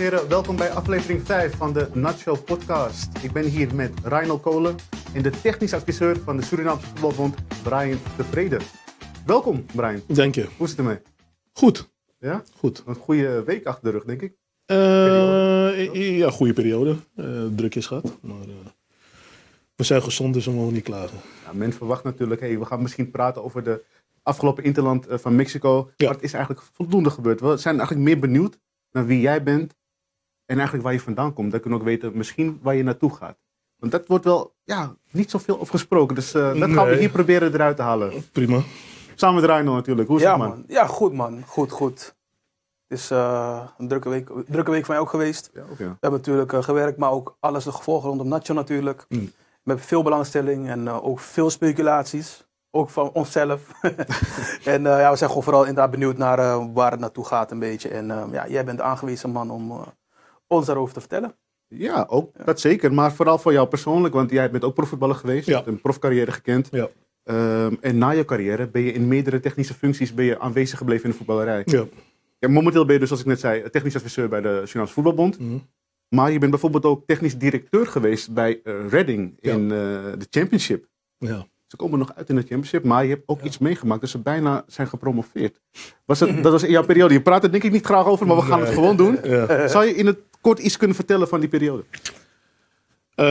en heren, welkom bij aflevering 5 van de Nacho Podcast. Ik ben hier met Reinald Kolen en de technisch adviseur van de Surinaamse Voetbalbond, Brian de Vrede. Welkom, Brian. Dank je. Hoe is het ermee? Goed. Ja? Goed. Een goede week achter de rug, denk ik. Uh, ja, goede periode. Uh, drukjes gehad. Maar uh, we zijn gezond, dus we mogen niet klagen. Ja, men verwacht natuurlijk, hey, we gaan misschien praten over de afgelopen interland van Mexico. Ja. Maar het is eigenlijk voldoende gebeurd. We zijn eigenlijk meer benieuwd naar wie jij bent en eigenlijk waar je vandaan komt. Dan kunnen we ook weten misschien waar je naartoe gaat. Want dat wordt wel ja, niet zoveel over gesproken. Dus uh, dat gaan we hier proberen eruit te halen. Prima. Samen met Rino natuurlijk. Hoe is ja, het man? man? Ja, goed man. Goed, goed. Het is uh, een drukke week, drukke week voor mij ook geweest. Ja, okay. We hebben natuurlijk uh, gewerkt, maar ook alles de gevolgen rondom Nacho natuurlijk. Mm. Met veel belangstelling en ook veel speculaties. Ook van onszelf. en ja, we zijn gewoon vooral inderdaad benieuwd naar waar het naartoe gaat een beetje. En ja, jij bent de aangewezen man om ons daarover te vertellen. Ja, ook ja. dat zeker. Maar vooral voor jou persoonlijk, want jij bent ook profvoetballer geweest. Ja. hebt een profcarrière gekend. Ja. Um, en na je carrière ben je in meerdere technische functies ben je aanwezig gebleven in de voetballerij. Ja. Ja, momenteel ben je dus, zoals ik net zei, technisch adviseur bij de Surinaamse Voetbalbond. Mhm. Maar je bent bijvoorbeeld ook technisch directeur geweest bij uh, Reading Ja. in uh, de Championship. Ja. Ze komen nog uit in de Championship, maar je hebt ook iets meegemaakt. Dus ze bijna zijn gepromoveerd. Was het, dat was in jouw periode. Je praat er denk ik niet graag over, maar we gaan het gewoon doen. Ja. Zou je in het kort iets kunnen vertellen van die periode? Uh,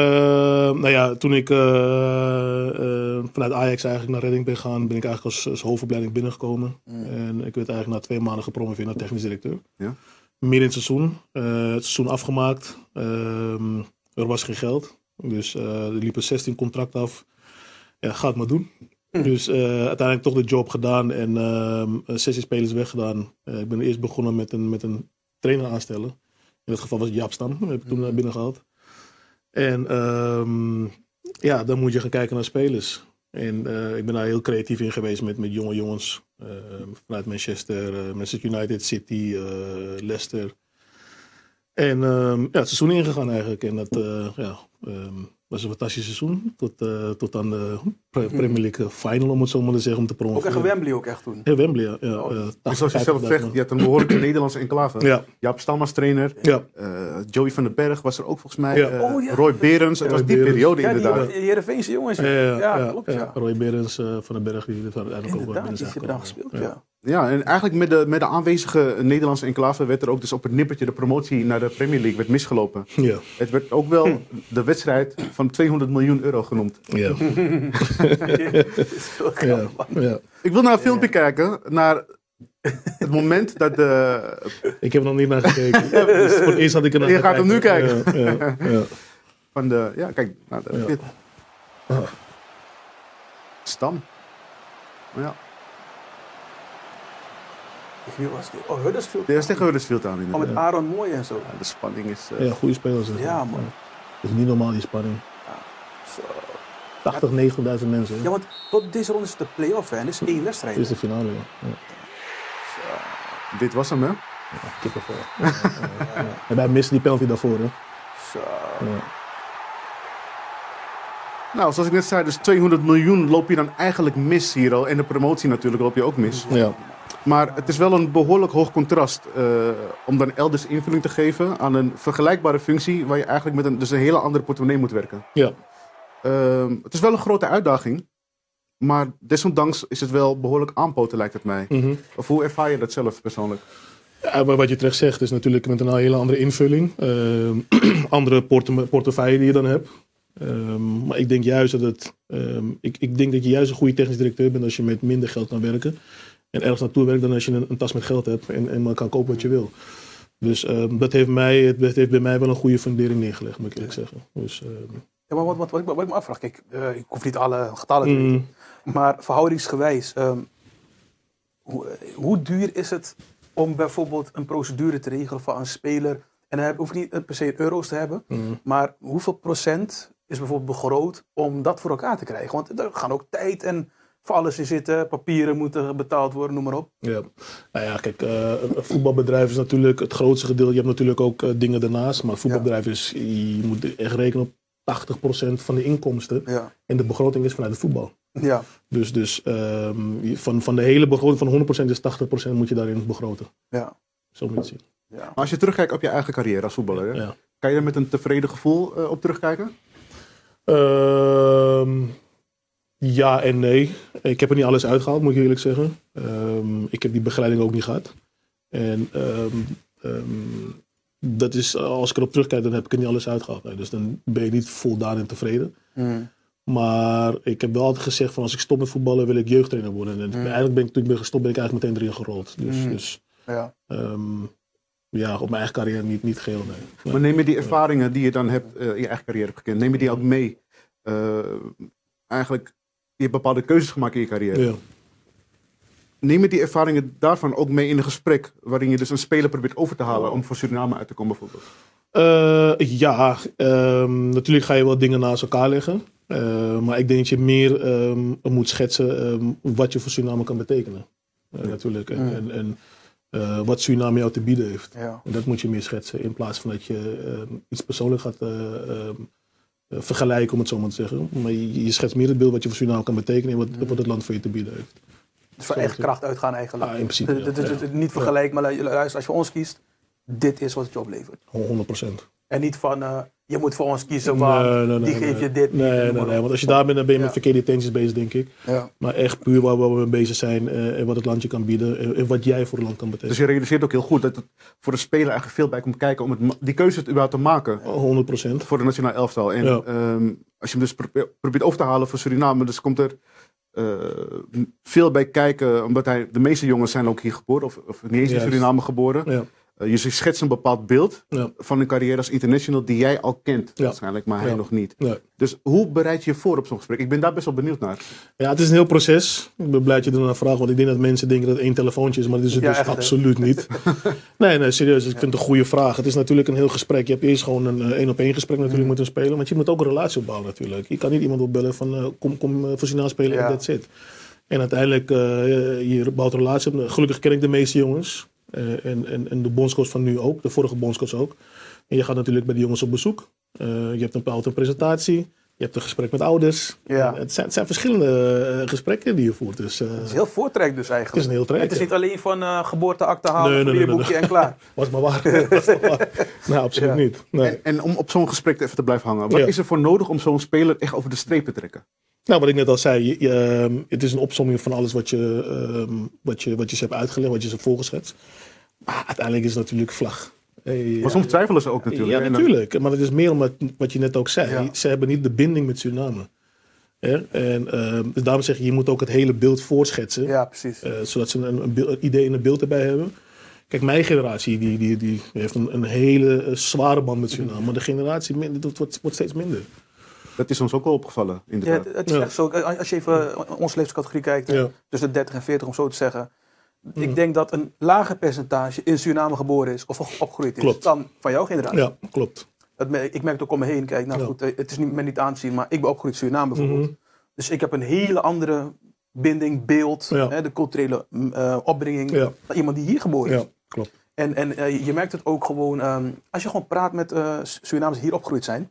nou ja, toen ik uh, uh, vanuit Ajax eigenlijk naar Redding ben gegaan, ben ik eigenlijk als, als hoofdopleiding binnengekomen. En ik werd eigenlijk na twee maanden gepromoveerd naar technisch directeur. Ja. Midden in het seizoen. Het seizoen afgemaakt. Um, er was geen geld. Dus er liepen 16 contracten af. Ja, ga het maar doen. Dus uh, uiteindelijk toch de job gedaan en uh, 16 spelers weggedaan. Ik ben eerst begonnen met een, met een trainer aanstellen. In dit geval was het Jaap Stam, heb ik toen naar binnen gehaald. En um, ja, dan moet je gaan kijken naar spelers. En uh, ik ben daar heel creatief in geweest met, met jonge jongens. Uh, vanuit Manchester, uh, Manchester United, City, Leicester. En um, ja, het seizoen ingegaan eigenlijk. En dat ja, um, was een fantastisch seizoen. Tot, tot aan de Premier League final, om het zo maar te zeggen, om te Ook promoveren. echt Wembley ook echt toen. Ja, Wembley, ja. ja, Oh. ja, Dus 80, zoals je zelf 50.000 zegt, je had een behoorlijke Nederlandse enclave. Ja, Jaap Stam als trainer. ja. Uh, Joey van den Berg was er ook volgens mij. Ja. Uh, Oh, ja. Roy Berens. Het Roy was die Berens. periode Ja, inderdaad. die, die Heerenveense jongens. Ja, ja, ja, ja, klopt ja. Roy Berens uh, van den Berg, die heeft uiteindelijk ook wel Inderdaad, binnen die hebben daar gespeeld, ja. Ja, en eigenlijk met de, met de aanwezige Nederlandse enclave werd er ook dus op het nippertje de promotie naar de Premier League werd misgelopen. Ja, Het werd ook wel de wedstrijd van 200 miljoen euro genoemd. ja, ja. Ik wil naar een filmpje kijken, naar het moment dat de, Ik heb er nog niet naar gekeken. Dus voor het eerst had ik er naar Je gaat hem nu Ja, ja, ja. van de, ja kijk, nou. Ah. Stam. Ja, Wie was die? Oh, Huddersfield. dit is tegen Huddersfield aan Oh, met Aaron Mooi en zo. Ja, de spanning is... uh, Ja, goede spelers. hè. Ja, man. Het is niet normaal die spanning. Zo. 80, 90.000 mensen. hè. Ja, want tot deze ronde is het de play-off, hè. en Dit is één wedstrijd. Dit is de finale, ja. ja. Dit was hem, hè? ja kippenvel. Ja, ja. En wij missen die penalty daarvoor, hè. Zo. Ja. Nou, zoals ik net zei, dus 200 miljoen loop je dan eigenlijk mis hier al. En de promotie natuurlijk loop je ook mis. Ja. Maar het is wel een behoorlijk hoog contrast eh, om dan elders invulling te geven aan een vergelijkbare functie waar je eigenlijk met een, dus een hele andere portemonnee moet werken. Ja. Ehm, het is wel een grote uitdaging, maar desondanks is het wel behoorlijk aanpoten lijkt het mij. Mhm. Of hoe ervaar je dat zelf persoonlijk? Ja, maar wat je terecht zegt is natuurlijk met een hele andere invulling. Ehm, andere porte portefeuille die je dan hebt. Ehm, maar ik denk juist dat het. ik, ik denk dat je juist een goede technisch directeur bent als je met minder geld kan werken. En ergens naartoe werkt dan als je een, een tas met geld hebt en, en maar kan kopen wat je wil. Dus ehm, dat, heeft mij, dat heeft bij mij wel een goede fundering neergelegd, moet ik eerlijk zeggen. Dus, ehm, Ja, maar wat, wat, wat, ik, wat ik me afvraag, kijk, eh, ik hoef niet alle getallen te weten. mm, Maar verhoudingsgewijs, ehm, hoe, eh, hoe duur is het om bijvoorbeeld een procedure te regelen van een speler? En dan heb- hoef je niet per se euro's te hebben, mm. maar hoeveel procent is bijvoorbeeld begroot om dat voor elkaar te krijgen? Want er gaan ook tijd en voor alles in zitten, papieren moeten betaald worden, noem maar op. Ja, nou ja, kijk, eh, een voetbalbedrijf is natuurlijk het grootste gedeelte. Je hebt natuurlijk ook eh, dingen daarnaast, maar een voetbalbedrijf is, je moet echt rekenen op 80% van de inkomsten. Ja, En de begroting is vanuit het voetbal. ja. Dus, dus ehm, van, van de hele begroting van 100% is 80% moet je daarin begroten. ja. Zo moet je het zien. Ja. Maar als je terugkijkt op je eigen carrière als voetballer, Ja. kan je er met een tevreden gevoel eh, op terugkijken? Ehm, ja en nee. Ik heb er niet alles uitgehaald, moet ik eerlijk zeggen. Ehm, ik heb die begeleiding ook niet gehad. En ehm, ehm, dat is, als ik erop terugkijk, dan heb ik er niet alles uitgehaald. Nee, dus dan ben je niet voldaan en tevreden. Mm. Maar ik heb wel altijd gezegd van als ik stop met voetballen wil ik jeugdtrainer worden. En eigenlijk ben ik, toen ik ben gestopt ben ik eigenlijk meteen erin gerold. Dus, Mm. dus Ja. ehm, ja, op mijn eigen carrière niet, niet geheel, nee. Nee. Maar neem je die ervaringen die je dan hebt eh, in je eigen carrière hebt gekend, neem je die ook mee? Eh, eigenlijk, je hebt bepaalde keuzes gemaakt in je carrière. Ja. Neem je die ervaringen daarvan ook mee in een gesprek waarin je dus een speler probeert over te halen om voor Suriname uit te komen bijvoorbeeld? Eh, ja, ehm, natuurlijk ga je wel dingen naast elkaar leggen. Eh, maar ik denk dat je meer ehm, moet schetsen ehm, wat je voor Suriname kan betekenen. Eh, natuurlijk. En, en, en eh, wat Suriname jou te bieden heeft. Ja. En dat moet je meer schetsen. In plaats van dat je ehm, iets persoonlijk gaat eh, ehm, eh, vergelijken, om het zo maar te zeggen. Maar je, je schetst meer het beeld wat je voor Suriname kan betekenen en wat, wat het land voor je te bieden heeft. Dus van het. kracht uitgaan eigenlijk. In principe, ja. Niet vergelijken, maar lu- luister, als je ons kiest, dit is wat het je oplevert. 100 procent. En niet van, eh, je moet voor ons kiezen, want Nee, nee, nee, die nee. geef je dit. Nee, nee, nee, want als je daar bent, dan ben je met verkeerde intenties bezig, denk ik. Ja. Maar echt puur waar, waar we mee bezig zijn eh, en wat het land je kan bieden en, en wat jij voor het land kan Dus betekenen. je realiseert ook heel goed dat het voor de speler eigenlijk veel bij komt kijken om het, die keuze überhaupt te maken 100 procent. voor de nationale elftal. En Ja. ehm, als je hem dus pro- probeert over te halen voor Suriname, dus komt er eh, veel bij kijken, omdat hij, de meeste jongens zijn ook hier geboren, of, of niet eens in Juist. Suriname geboren. Ja, Eh, je schetst een bepaald beeld ja, van een carrière als international die jij al kent, Ja. waarschijnlijk, maar hij Ja. nog niet. Dus hoe bereid je je voor op zo'n gesprek? Ik ben daar best wel benieuwd naar. ja, het is een heel proces. Ik ben blij dat je ernaar vraagt, want ik denk dat mensen denken dat het één telefoontje is, maar dat is het dus echt, absoluut niet. nee, nee, serieus. Ik vind het een goede vraag. Het is natuurlijk een heel gesprek. Je hebt eerst gewoon een eh, één op één gesprek natuurlijk Mm. met een speler, want je moet ook een relatie opbouwen natuurlijk. Je kan niet iemand opbellen van eh, kom, kom eh, voor spelen Ja. en that's it. En uiteindelijk, eh je bouwt een relatie op. Gelukkig ken ik de meeste jongens. Eh, en, en, en de bondscoach van nu ook, de vorige bondscoach ook. En je gaat natuurlijk bij de jongens op bezoek. Eh, je hebt een bepaalde presentatie. Je hebt een gesprek met ouders. Ja. Het, zijn, het zijn verschillende eh, gesprekken die je voert. Dus eh, Het is heel voortrekt dus het eigenlijk. is een heel traject. Het is niet alleen van eh geboorteakte halen, Nee, nee, nee, familieboekje en klaar. Was maar waar. Was maar waar. Nou, absoluut Ja. niet. Nee. En, en om op zo'n gesprek even te blijven hangen, wat Ja. is er voor nodig om zo'n speler echt over de streep te trekken? Nou, wat ik net al zei, je, je, ehm, het is een opsomming van alles wat je, ehm, wat, je, wat je ze hebt uitgelegd, wat je ze hebt voorgeschetst. Maar uiteindelijk is het natuurlijk vlag. Eh, Maar soms twijfelen ze ook natuurlijk. Ja, natuurlijk. Maar het is meer omdat, wat je net ook zei. Ja. Ze hebben niet de binding met Suriname. Hè? En ehm, dus daarom zeg je, je moet ook het hele beeld voorschetsen. Ja, precies. eh, zodat ze een, een, beeld- een idee en een beeld erbij hebben. Kijk, mijn generatie die, die, die heeft een, een hele eh, zware band met Suriname. Maar de generatie dat wordt, wordt steeds minder. Dat is ons ook wel opgevallen, inderdaad. het, het is Ja. echt zo. Als je even eh, onze leeftijdscategorie kijkt, tussen de 30 en 40 om zo te zeggen. Mm. Ik denk dat een lager percentage in Suriname geboren is of opgegroeid is Klopt. dan van jouw generatie. Ja, klopt. Dat ik merk het ook om me heen. Kijk, nou Ja. goed, eh, het is niet, me niet aan te zien, maar ik ben opgegroeid in Suriname bijvoorbeeld. Mhm. Dus ik heb een hele andere binding, beeld, Ja. hè, de culturele mm, eh, opbrenging Ja. van iemand die hier geboren is. Ja, klopt. En, en je merkt het ook gewoon, ehm, als je gewoon praat met eh Surinamers die hier opgegroeid zijn.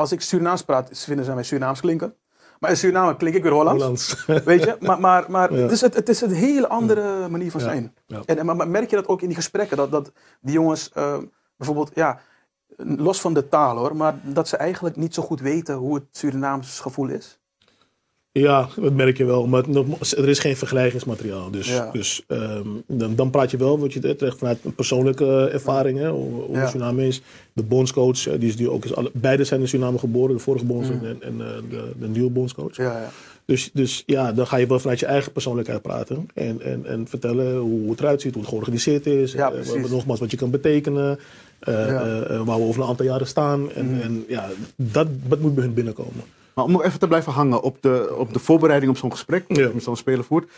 Als ik Surinaams praat, vinden ze mij Surinaams klinken. Maar in Suriname klink ik weer Hollands. Hollands. Weet je? Maar, maar, maar Ja. het, is het, het is een hele andere manier van zijn. Ja. En, en, maar, maar merk je dat ook in die gesprekken? Dat, dat die jongens eh, bijvoorbeeld, ja, los van de taal hoor, maar dat ze eigenlijk niet zo goed weten hoe het Surinaams gevoel is. Ja, dat merk je wel. Maar er is geen vergelijkingsmateriaal. Dus, Ja. dus ehm, dan, dan praat je wel wat je terecht vanuit persoonlijke eh, ervaring. Hè, hoe hoe Ja. Suriname is. De bondscoach, eh, die is nu ook is alle, beide zijn in Suriname geboren. De vorige bondscoach Mm. en, en eh, de, de nieuwe bondscoach. Ja, ja. Dus, dus ja, dan ga je wel vanuit je eigen persoonlijkheid praten. En, en, en vertellen hoe het eruit ziet, hoe het georganiseerd is. Ja, wat- nogmaals, wat je kan betekenen. waar we over een aantal jaren staan. En, Mm. en ja, dat, dat moet bij hun binnenkomen. Maar om nog even te blijven hangen op de, op de voorbereiding op zo'n gesprek, Ja. dat zo'n speler voert,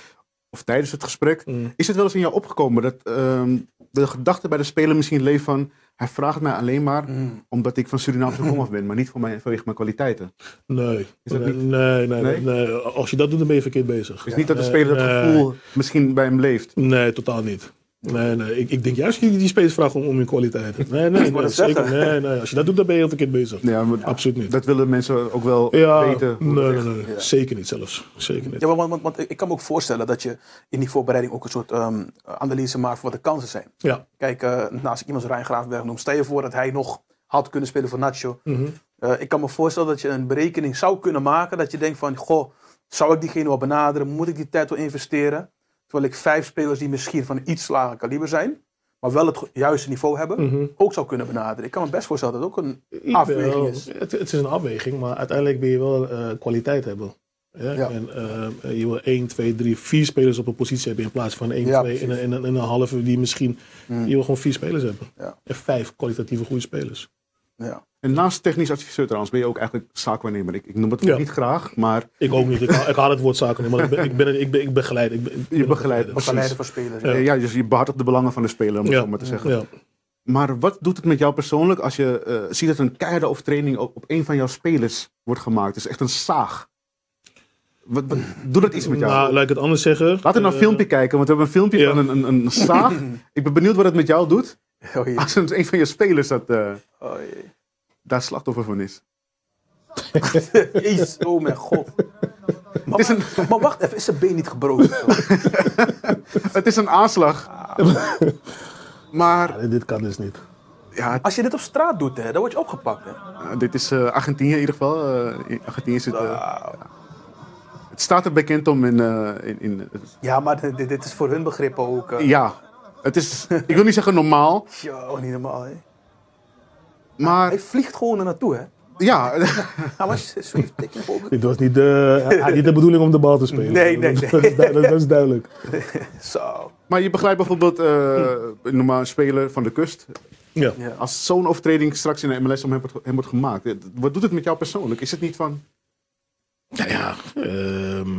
of tijdens het gesprek, Mm. is het wel eens in jou opgekomen dat ehm, de gedachte bij de speler misschien leeft van, hij vraagt mij alleen maar Mm. omdat ik van Surinaamse komaf ben, maar niet voor mijn, vanwege mijn kwaliteiten. Nee. Is dat nee, niet- nee, nee, Nee? nee, Als je dat doet, dan ben je verkeerd bezig. Dus niet dat de Nee, speler dat nee. gevoel misschien bij hem leeft. Nee, totaal niet. Nee, nee. Ik, ik denk juist dat je die spelers vraagt om, om hun kwaliteit. Nee, nee, wou nee, het zeker. zeggen. Nee, nee. Als je dat doet, dan ben je heel verkeerd bezig. Ja, maar Absoluut niet. dat willen mensen ook wel Ja, weten. nee, nee, nee. Zeker niet zelfs. Zeker niet. Ja, want, want, want ik kan me ook voorstellen dat je in die voorbereiding ook een soort ehm, analyse maakt voor wat de kansen zijn. Ja. Kijk, eh naast ik iemand als Rijn Graafberg noem, stel je voor dat hij nog had kunnen spelen voor Nacho. Mhm. Eh, ik kan me voorstellen dat je een berekening zou kunnen maken. Dat je denkt van, goh, zou ik diegene wel benaderen? Moet ik die tijd wel investeren? Terwijl ik vijf spelers die misschien van iets lager kaliber zijn, maar wel het juiste niveau hebben, Mhm. ook zou kunnen benaderen. Ik kan me best voorstellen dat het ook een Ik afweging wel. is. Het, het is een afweging, maar uiteindelijk wil je wel eh, kwaliteit hebben. Ja? Ja. En eh, je wil 1, 2, 3, 4 spelers op een positie hebben in plaats van 1, Ja, 2 en, en, een- en een halve die misschien. Je wil gewoon vier spelers hebben. Ja. En vijf kwalitatieve goede spelers. Ja. En naast technisch adviseur trouwens ben je ook eigenlijk zaakwaarnemer. Ik, ik noem het Ja. niet graag, maar Ik ook niet. Ik, haal- ik haal het woord maar ik, ben, ik, ben, ik, ben, ik begeleid. Ik ben, ik ben Je begeleidt. begeleider. Voor spelers. Ja. ja, dus je behartigt de belangen van de speler, om het Ja. zo maar te zeggen. Ja. Maar wat doet het met jou persoonlijk als je eh, ziet dat een keiharde overtreding op, op een van jouw spelers wordt gemaakt? Het is echt een zaag. Wat, wat, doet dat iets met jou? Nou, laat ik het anders zeggen. Laten we naar een Eh, filmpje kijken, want we hebben een filmpje van een, een, een zaag. Ik ben benieuwd wat het met jou doet Oh als een, een van je spelers dat, eh, Oh jee. Daar slachtoffer van is. Jezus, oh mijn god. Maar, maar wacht even, is zijn been niet gebroken? Het is een aanslag. maar ja, dit kan dus niet. ja, Als je dit op straat doet, hè, dan word je opgepakt. Hè? Uh, dit is eh, Argentinië in ieder geval. Eh, in Argentinië zit, eh, het staat er bekend om in. eh, in, in Ja, maar dit, dit is voor hun begrippen ook. ja, het is. Ik wil niet zeggen normaal, Yo, niet normaal. Hè? Maar Hij vliegt gewoon er naartoe, hè? ja. Hij was boven. Dit was niet de, hij had niet de bedoeling om de bal te spelen. Nee, nee, Dat, nee. is, duidelijk, dat is duidelijk. Zo. Maar je begrijpt bijvoorbeeld eh, een normaal speler van de kust. Ja. Ja. Als zo'n overtreding straks in de MLS om hem wordt, hem wordt gemaakt, eh, wat doet het met jou persoonlijk? Is het niet van. Nou ja, ehm,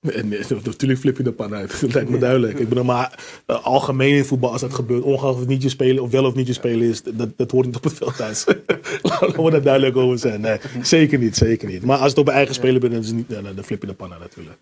eh, natuurlijk flip je de pan uit. Dat lijkt me duidelijk. Ik bedoel, maar eh, algemeen in voetbal, als dat gebeurt, ongeacht of het niet je spelen of wel of niet je spelen is, dat, dat hoort niet op het veld thuis. Laten we daar duidelijk over zijn. Nee, zeker niet, zeker niet. Maar als het op een eigen speler bent, dan, is het niet, dan flip je de pan uit natuurlijk.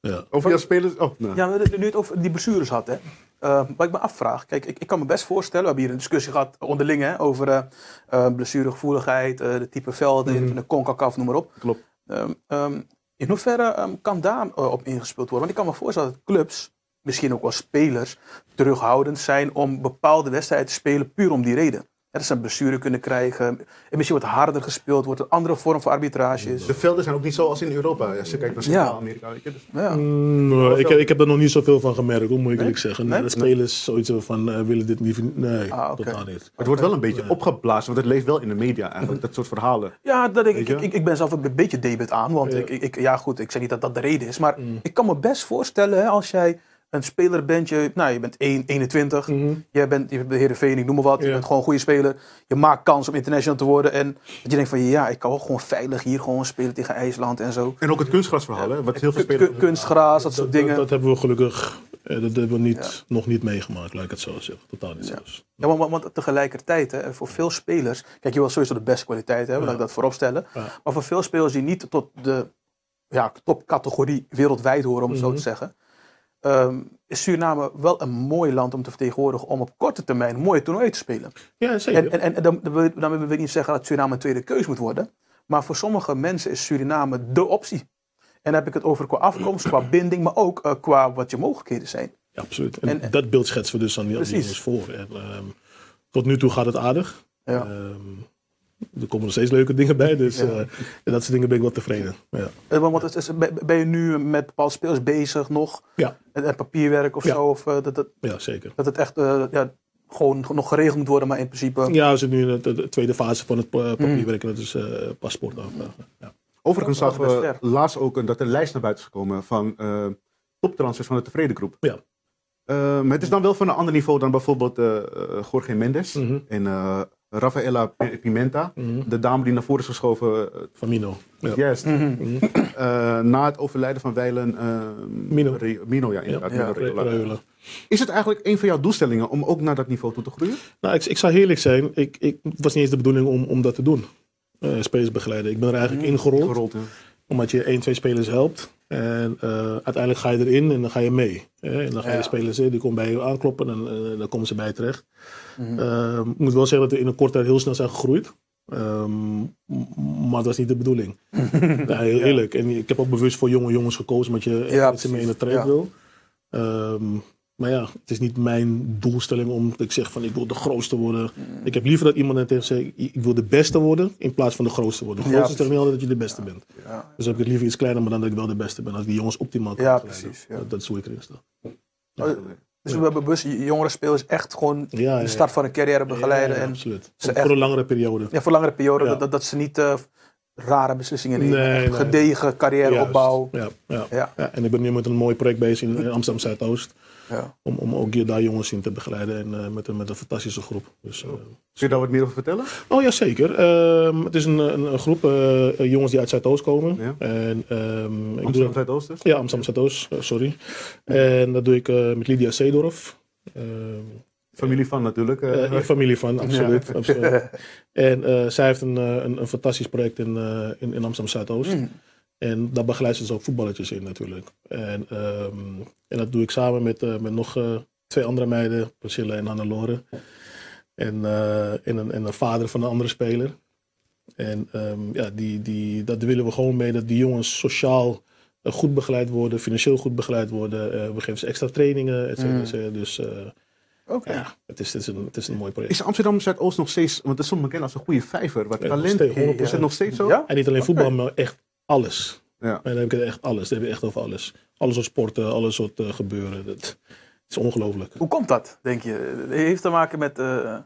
Ja. Over jouw spelers. Oh, nou. Ja, we hebben nu het over die blessures had, hè. Eh, wat ik me afvraag, kijk, ik, ik kan me best voorstellen, we hebben hier een discussie gehad onderling, hè, over eh, eh, blessuregevoeligheid, eh, de type velden, in de CONCACAF, noem maar op. Klopt. Ehm, ehm, in hoeverre ehm, kan daar eh, op ingespeeld worden? Want ik kan me voorstellen dat clubs, misschien ook wel spelers, terughoudend zijn om bepaalde wedstrijden te spelen puur om die reden. Dat ze een blessure kunnen krijgen. En misschien wordt harder gespeeld, wordt een andere vorm van arbitrage is. De velden zijn ook niet zoals in Europa. Als je kijkt naar Ja. Centraal-Amerika. weet je, dus- Ja. Mm, nou, ik, heb- ik heb er nog niet zoveel van gemerkt, hoe moet ik eerlijk zeggen. Nee? De spelers zoiets van, eh, willen dit niet. Nee, Ah, oké. totaal niet. Het wordt wel een beetje opgeblazen, want het leeft wel in de media eigenlijk, dat soort verhalen. Ja, dat denk ik, je? ik, ik ben zelf een beetje debet aan. Want Ja. ik, ik, ja, goed, ik zeg niet dat dat de reden is. Maar ik kan me best voorstellen, hè, als jij een speler bent, je, nou, je bent 1, 21, jij bent, je bent bij Heerenveen, ik noem maar wat, je bent gewoon een goede speler. Je maakt kans om international te worden. En dat je denkt van, ja, ik kan wel gewoon veilig hier gewoon spelen tegen IJsland en zo. En ook het kunstgrasverhaal, hè, wat heel veel spelers... kun- Kunstgras, dat soort dingen. dat hebben we gelukkig eh, dat hebben we niet, nog niet meegemaakt, laat ik het zo zeggen. Totaal niet zelfs. Ja, want, want- want tegelijkertijd, hè, voor veel spelers, kijk, je wil sowieso de beste kwaliteit hebben, laat ik dat voorop stellen. Maar voor veel spelers die niet tot de ja, topcategorie wereldwijd horen, om het Mhm. zo te zeggen, ehm, is Suriname wel een mooi land om te vertegenwoordigen om op korte termijn een mooie toernooi te spelen. Ja, zeker. En, en, en, dan, dan wil dan ik niet zeggen dat Suriname een tweede keus moet worden, maar voor sommige mensen is Suriname de optie. En dan heb ik het over qua afkomst, qua binding, maar ook eh, qua wat je mogelijkheden zijn. Ja, absoluut. En, En- dat beeld schetsen we dus aan die, aan die Precies. jongens voor. En, ehm, tot nu toe gaat het aardig. Ja. Ehm, er komen nog steeds leuke dingen bij, dus eh, en dat soort dingen ben ik wel tevreden. Ja. Eh, Want het is, ben je nu met bepaalde spelers bezig nog? Ja. En, en papierwerk of Ja. zo? Of eh, dat, dat, ja, zeker. dat het echt eh, ja, gewoon nog geregeld moet worden, maar in principe. Ja, we zitten nu in de, de tweede fase van het Mm. pa- papierwerk en dat is eh paspoort aanvragen. Ja. Overigens zagen was we laatst ook een- dat er een lijst naar buiten is gekomen van eh toptransfers van de tevreden groep. Ja. Eh, maar het is dan wel van een ander niveau dan bijvoorbeeld eh eh, Jorge Mendes Mhm. en eh, Rafaela Pimenta. Mhm. De dame die naar voren is geschoven, eh, Van Mino. Ja. juist, Mhm. eh, na het overlijden van Weilen. eh, Mino. Re- Mino, ja, inderdaad. Ja, Mino Re- Reola. Reula. Is het eigenlijk een van jouw doelstellingen om ook naar dat niveau toe te groeien? Nou, ik, ik zou heerlijk zijn. Ik, ik het was niet eens de bedoeling om, om dat te doen. Eh spelers begeleiden. Ik ben er eigenlijk ingerold. Gerold? Omdat je één, twee spelers helpt. En eh, uiteindelijk ga je erin en dan ga je mee. Hè? En dan ga je Ja. spelers die komen bij je aankloppen en dan komen ze bij je terecht. Mhm. Eh, ik moet wel zeggen dat we in een korte tijd heel snel zijn gegroeid. Ehm, maar dat was niet de bedoeling. ja, heel eerlijk. En ik heb ook bewust voor jonge jongens gekozen, omdat je echt Ja, met ze mee in de traject wil. Ehm, maar ja, het is niet mijn doelstelling om ik zeg van ik wil de grootste worden. Ik heb liever dat iemand net heeft zegt, ik wil de beste worden in plaats van de grootste worden. De Ja, grootste zegt niet altijd dat je de beste bent. Ja. Dus heb ik het liever iets kleiner, maar dan dat ik wel de beste ben. Als ik die jongens optimaal kan Ja, precies, ja. Dat, is hoe ik erin sta. Oh, Dus we hebben bewust jongere spelers echt gewoon Ja, ja, de ja. start van een carrière begeleiden. Ja, ja, en absoluut. Voor echt- een langere periode. ja, voor langere periode, Ja. dat, dat ze niet eh, rare beslissingen nemen. Nee, Echt nee. Gedegen carrièreopbouw. Ja, ja. Ja. Ja, en ik ben nu met een mooi project bezig in, in Amsterdam Zuidoost. Ja. Om, om ook hier daar jongens in te begeleiden en eh, met, een, met een fantastische groep. Dus, eh, Kun je daar wat meer over vertellen? oh ja, zeker. Ehm, het is een, een, een groep eh, jongens die uit Zuidoost komen. Ja. En, ehm, ik doe Amsterdam dat, Zuidoosten? ja, Amsterdam Zuidoost, sorry. En dat doe ik eh, met Lydia Seedorf. Familie van natuurlijk. eh, familie van, absoluut. absoluut. En eh, zij heeft een, een, een fantastisch project in, in, in Amsterdam Zuidoost. Mm. En daar begeleidt ze dus ook voetballetjes in natuurlijk. En, ehm, en dat doe ik samen met, met nog twee andere meiden, Priscilla en Hannelore. En, en, een, en een vader van een andere speler. En ehm, ja, die, die, dat willen we gewoon mee, dat die jongens sociaal goed begeleid worden, financieel goed begeleid worden. We geven ze extra trainingen, et cetera. Mm. Dus Oké. ja, het is, het, is een, het is een mooi project. Is Amsterdam Zuidoost nog steeds, want dat is soms bekend als een goede vijver. Wat talent, is het nog steeds zo? Ja? En niet alleen voetbal, maar echt alles. Ja. En dan heb ik het echt alles. Dan heb je echt over alles. Alles wat sporten, alles wat eh, gebeuren. Dat is ongelooflijk. Hoe komt dat, denk je? Het heeft te maken met... eh,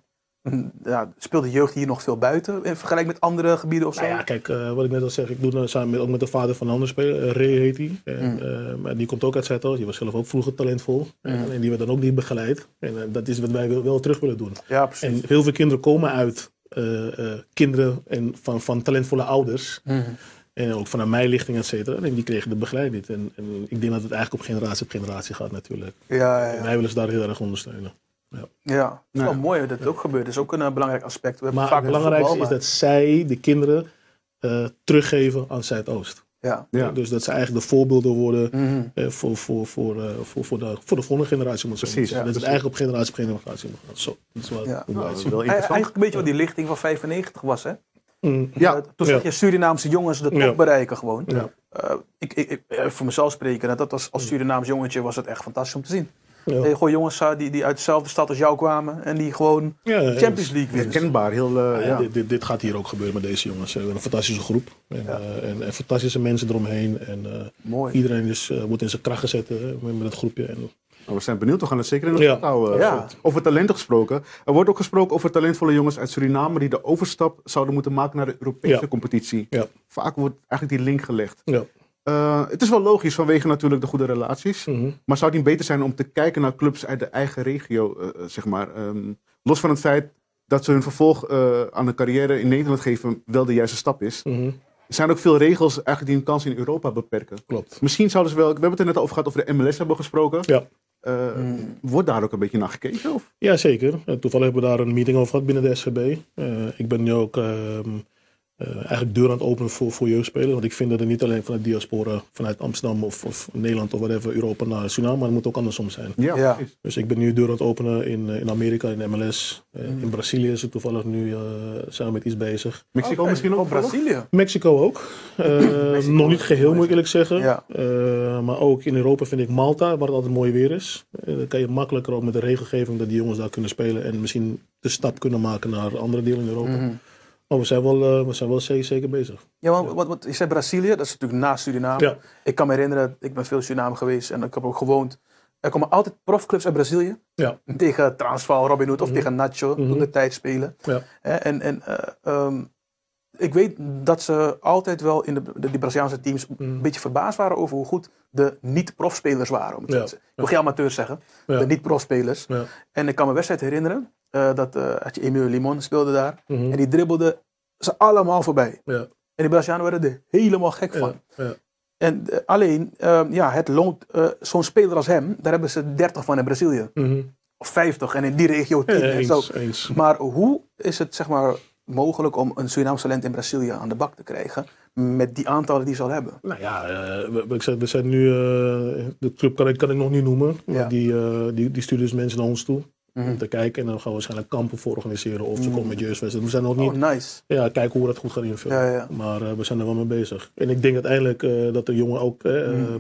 ja, speelt de jeugd hier nog veel buiten in vergelijking met andere gebieden of zo? Nou ja, kijk, eh, wat ik net al zeg, ik doe dat samen met, ook met de vader van een andere speler, eh, Ray heet hij. En, eh, maar die komt ook uit Zuidoost, die was zelf ook vroeger talentvol. En, en die werd dan ook niet begeleid. En dat is wat wij wel, wel terug willen doen. Ja, precies. En heel veel kinderen komen uit kinderen en van, van talentvolle ouders. Mhm. En ook vanuit mijn lichting, et cetera. En die kregen de begeleiding niet. En, en ik denk dat het eigenlijk op generatie op generatie gaat natuurlijk. Ja, ja, En ja. wij willen ze daar heel erg ondersteunen. Ja. Het is wel Ja. mooi dat het ook gebeurt. Dat is ook een eh, belangrijk aspect. We hebben Maar vaak het belangrijkste voetbal, is dat zij, de kinderen, eh, teruggeven aan Zuidoost. maar- Ja. Dus dat ze eigenlijk de voorbeelden worden Ja. Mhm. eh, voor, voor, voor, eh, voor, voor, de, voor de volgende generatie. Moet Precies, ja, dat het eigenlijk op generatie op generatie moet gaan. Zo, dat is Ja. Nou, dat is wel interessant. Eigenlijk een beetje wat die lichting van 95 was, hè? Mm, Ja, Eh, toen zag Ja. je Surinaamse jongens de top Ja. bereiken gewoon. Ja. Eh, ik, ik, ik, eh, voor mezelf spreken, dat, dat was, als Surinaams jongetje was het echt fantastisch om te zien. Ja. Gewoon jongens zag die, die uit dezelfde stad als jou kwamen en die gewoon Ja, Champions League winnen. Herkenbaar, heel... eh, Ja, ja. Dit, dit, dit gaat hier ook gebeuren met deze jongens. We hebben een fantastische groep. En, eh, en, en fantastische mensen eromheen. En eh, Mooi. iedereen is, eh, wordt in zijn kracht gezet eh, met, met het groepje. En, Nou, we zijn benieuwd, we gaan het zeker in de Ja. gaten houden. Ja. Over talenten gesproken. Er wordt ook gesproken over talentvolle jongens uit Suriname die de overstap zouden moeten maken naar de Europese Ja. competitie. Ja. Vaak wordt eigenlijk die link gelegd. Eh, het is wel logisch vanwege natuurlijk de goede relaties. Mhm. Maar zou het niet beter zijn om te kijken naar clubs uit de eigen regio, eh, eh, zeg maar. ehm, los van het feit dat ze hun vervolg eh, aan een carrière in Nederland geven wel de juiste stap is. Mhm. Er zijn ook veel regels eigenlijk die hun kans in Europa beperken. Klopt. Misschien zouden ze wel, we hebben het er net over gehad over de MLS hebben gesproken. Ja. Eh, Mm. Wordt daar ook een beetje naar gekeken? Of? Ja, zeker. Toevallig hebben we daar een meeting over gehad binnen de SGB. Eh, ik ben nu ook ehm, eh, eigenlijk deur aan het openen voor, voor jeugdspelers. Want ik vind dat er niet alleen vanuit diaspora, vanuit Amsterdam of, of Nederland of whatever, Europa naar Suriname, maar het moet ook andersom zijn. Ja. Dus ik ben nu deur aan het openen in, eh, in Amerika, in MLS. Eh, Mm. In Brazilië is het toevallig nu, eh, we met iets bezig. Mexico misschien ook? Oh, Brazilië. Mexico ook. Eh, nog niet geheel, moet ik eerlijk zeggen. Ja. Eh, maar ook in Europa vind ik Malta, waar het altijd mooi weer is. Dan kan je makkelijker ook met de regelgeving dat die jongens daar kunnen spelen. En misschien de stap kunnen maken naar andere delen in Europa. Mhm. Maar we zijn wel, eh, we zijn wel zeker, zeker bezig. Ja, want wat, wat, je zei Brazilië, dat is natuurlijk naast Suriname. Ja. Ik kan me herinneren, ik ben veel in Suriname geweest en ik heb ook gewoond. Er komen altijd profclubs uit Brazilië. Ja. Tegen Transvaal, Robin Hood of Mhm. tegen Nacho Mhm. toen de tijd spelen. Ja. Hè, En, en eh, ehm, ik weet dat ze altijd wel in de, de, die Braziliaanse teams Mhm. een beetje verbaasd waren over hoe goed de niet-profspelers waren. Om het Ja. te zeggen. Ik wil geen zeggen, de niet-profspelers. Ja. En ik kan me wedstrijd herinneren, eh, dat eh, had je Emil Limon speelde daar. Mhm. En die dribbelde ze allemaal voorbij. Ja. En die Brazilianen werden er helemaal gek van. Ja. En eh, alleen, ehm, ja, het loont eh, zo'n speler als hem, daar hebben ze 30 van in Brazilië. Mhm. Of 50 en in die regio 10 Ja, en zo. eens. Maar hoe is het zeg maar mogelijk om een Surinaams talent in Brazilië aan de bak te krijgen? met die aantallen die ze al hebben? Nou ja, eh, we, we, zijn- we zijn nu, eh, de club kan ik, kan ik nog niet noemen. maar Ja. Die, eh, die, die stuurt dus mensen naar ons toe Mhm. om te kijken. En dan gaan we waarschijnlijk kampen voor organiseren. Of ze komen met jeugdwedstrijden. We zijn nog niet, Oh, nice. ja, kijken hoe we dat goed gaan invullen. Ja, ja. Maar eh, we zijn er wel mee bezig. En ik denk uiteindelijk eh, dat de jongen ook eh, eh,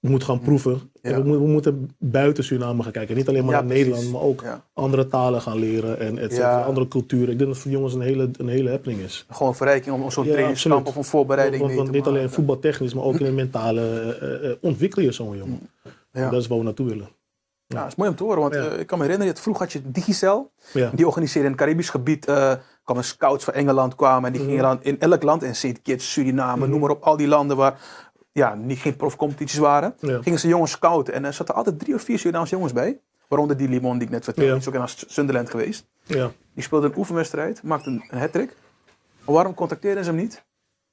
moet gaan proeven. Ja. We, mo- we moeten buiten Suriname gaan kijken. Niet alleen maar Ja, naar precies. Nederland, maar ook Ja. andere talen gaan leren. En et cetera. Andere culturen. Ik denk dat het voor jongens een hele, een hele happening is. Gewoon verrijking om om zo'n trainingskamp of een voorbereiding Want, want te niet alleen voetbaltechnisch, maar ook in het mentale eh, ontwikkel je zo'n jongen. Ja. Dat is waar we naartoe willen. Ja, dat is mooi om te horen, want Ja. eh, ik kan me herinneren, dat vroeger had je Digicel. Ja. Die organiseerde in het Caribisch gebied, eh kwamen scouts van Engeland kwamen. En die Mhm. gingen dan in elk land, in St. Kitts, Suriname, noem maar op, al die landen waar ja, niet, geen profcompetities waren. Gingen ze jongens scouten. En er zaten altijd drie of vier Surinaamse jongens bij. Waaronder die Limon die ik net vertelde, die is ook naar Sunderland geweest. Ja. Die speelde een oefenwedstrijd, maakte een, een hat-trick. Waarom contacteerden ze hem niet?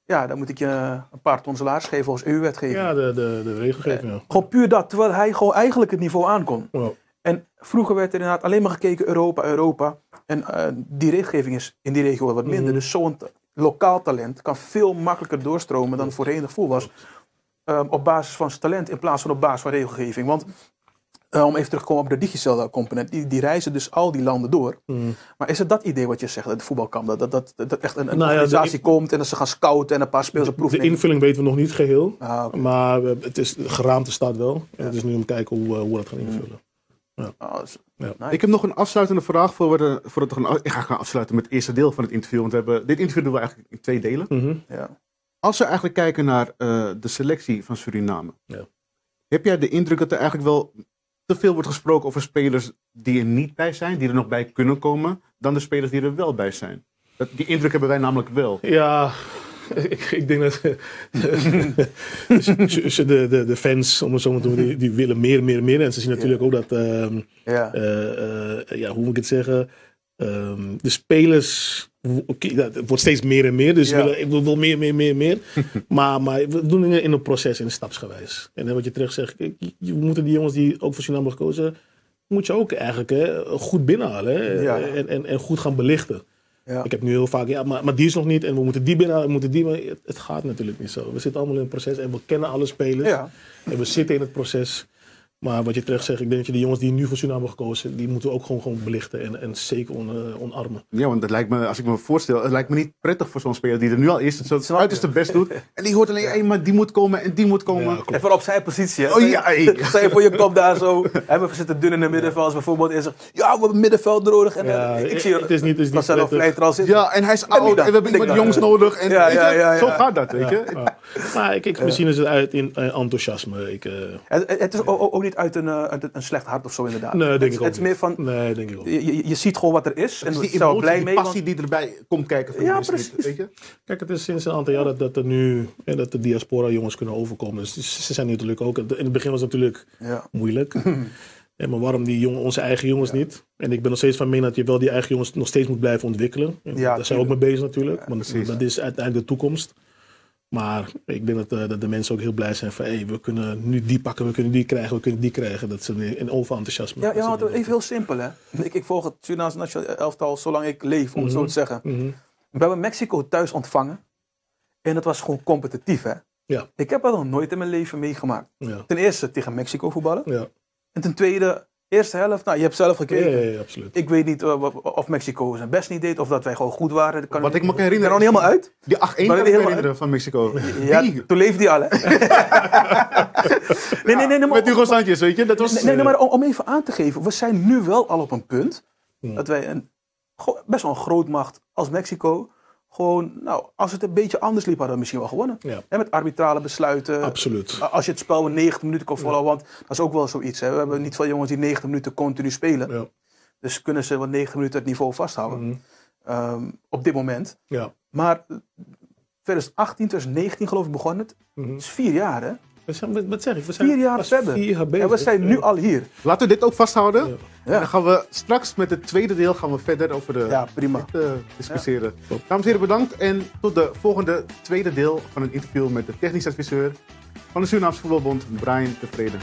Ja, dan moet ik je een paar ton salaris geven volgens EU-wetgeving. ja, de, de, de regelgeving. Ja. Gewoon puur dat, terwijl hij gewoon eigenlijk het niveau aankon. Ja. En vroeger werd er inderdaad alleen maar gekeken Europa, Europa. En eh, die regelgeving is in die regio wat minder. Mhm. Dus zo'n lokaal talent kan veel makkelijker doorstromen dan voorheen het gevoel was. Ehm, op basis van zijn talent in plaats van op basis van regelgeving. Want eh, om even terug te komen op de digicel component. Die, die reizen dus al die landen door. Mhm. Maar is het dat idee wat je zegt, dat de voetbalkamp? Dat, dat, dat, dat echt een, een Nou ja, de- organisatie komt en dat ze gaan scouten en een paar spelers op proef De invulling weten we nog niet geheel. Ah. Maar we- het is, de geraamte staat wel. En het is nu om te kijken hoe, eh, hoe we dat gaan invullen. Ah, dat is- Ja. nice. Ik heb nog een afsluitende vraag voor we de, voordat we gaan, ik ga gaan afsluiten met het eerste deel van het interview. Want we hebben, dit interview doen we eigenlijk in twee delen. Mhm. Ja. Als we eigenlijk kijken naar eh, de selectie van Suriname. Ja. Heb jij de indruk dat er eigenlijk wel te veel wordt gesproken over spelers die er niet bij zijn, die er nog bij kunnen komen, dan de spelers die er wel bij zijn? Dat, die indruk hebben wij namelijk wel. Ja, ik, ik denk dat dus- dus de, de, de fans, om het zo maar te noemen, die, die willen meer, meer, meer. En ze zien natuurlijk ook dat, ehm, Ja. eh, eh, ja, hoe moet ik het zeggen? Ehm, de spelers, oké, dat- het wordt steeds meer en meer. Dus Ja. ik wil meer, meer, meer, meer. maar, maar we doen dingen in een proces, in stapsgewijs. En dan wat je terecht zegt, je- moeten die jongens die ook voor Suriname hebben gekozen, moet je ook eigenlijk hè, goed binnenhalen. Hè? Ja. En, en, en goed gaan belichten. Ja. Ik heb nu heel vaak, ja, maar, maar die is nog niet en we moeten die binnenhalen, we moeten die. Maar het, het gaat natuurlijk niet zo. We zitten allemaal in een proces en we kennen alle spelers. En we zitten in het proces. Maar wat je terecht zegt, ik denk dat je de jongens die nu voor Suriname hebben gekozen, die moeten we ook gewoon, gewoon belichten en, en zeker on, eh, omarmen. Ja, want het lijkt me, als ik me voorstel, het lijkt me niet prettig voor zo'n speler die er nu al is, het zo je? uiterste best doet. En die hoort alleen, hey, maar die moet komen en die moet komen. Ja. Even op zijn positie. Hè? Oh ja, hey. Je voor je komt daar zo. Hè, we zitten dun in het middenveld. Als bijvoorbeeld is er, ja, we hebben middenveld nodig. En, Ja, eh, ik zie het is niet- het is niet Marcelo prettig. Vlijt er al zitten. Ja, en hij is niet oud dat. en we hebben iemand dat. jongs nodig. En, Ja, ja, ja, ja. Zo gaat dat, weet je. Ja. Maar ik, ik, misschien is het uit in eh, enthousiasme. Ik, eh, Het, het is ook, ook niet uit een, eh, uit een slecht hart of zo inderdaad. nee, denk het, ik ook het is meer van, Nee, denk ik ook. je, je, ziet gewoon wat er is. En is die zijn er emotie, blij die mee. passie Want, die erbij komt kijken van Ja, precies. Weet je? Kijk, het is sinds een aantal jaar dat, dat er nu hè, dat de diaspora jongens kunnen overkomen. Dus ze zijn natuurlijk ook. In het begin was het natuurlijk ja. moeilijk. Ja, maar waarom die jongen, onze eigen jongens niet? En ik ben nog steeds van mening dat je wel die eigen jongens nog steeds moet blijven ontwikkelen. En Ja, daar zijn we ook mee bezig natuurlijk. want precies. dat is uiteindelijk de toekomst. Maar ik denk dat, eh, dat de mensen ook heel blij zijn van hey, we kunnen nu die pakken, we kunnen die krijgen, we kunnen die krijgen. Dat ze in overenthousiasme. Ja, ja, even heel simpel hè. Ik, ik volg het Surinaamse nationale elftal zolang ik leef, om het zo te zeggen. Mhm. We hebben Mexico thuis ontvangen. En het was gewoon competitief hè. Ja, Ik heb dat nog nooit in mijn leven meegemaakt. ja, Ten eerste tegen Mexico voetballen. ja. En ten tweede, eerste helft, nou je hebt zelf Ja, gekeken. ja, ja, absoluut. Ik weet niet eh, wa- of Mexico zijn best niet deed of dat wij gewoon goed waren. Dat kan Wat ik me kan herinneren. nog niet helemaal uit. Die 8-1 Maar kan die ik herinneren van Mexico. Ja, Die, toen leefde hij al, nee, nee, nee, nee, maar, met Hugo Sanchez, weet je. Dat was... nee, nee, nee, maar om, om even aan te geven. We zijn nu wel al op een punt Ja. dat wij een, best wel een grootmacht als Mexico... Gewoon, nou, als het een beetje anders liep, hadden we misschien wel gewonnen. Ja. Met arbitrale besluiten. Absoluut. Als je het spel in 90 minuten kon volhouden. Want dat is ook wel zoiets. Hè. We hebben niet veel jongens die 90 minuten continu spelen. Ja. Dus kunnen ze wel 90 minuten het niveau vasthouden. Mhm. Ehm, op dit moment. Ja. Maar 2018, 2019 geloof ik begon het. Mhm. Dat is vier jaar hè. We zijn, wat- zeg ik? We zijn Vier jaar verder. Vier jaar bezig. En we zijn nu al hier. Laten we dit ook vasthouden. Ja. En dan gaan we straks met het tweede deel gaan we verder over de Ja, prima. dit, eh, discussiëren. Dames en heren, bedankt. En tot de volgende tweede deel van een interview met de technisch adviseur van de Surinaamse Voetbalbond, Brian Tevreden.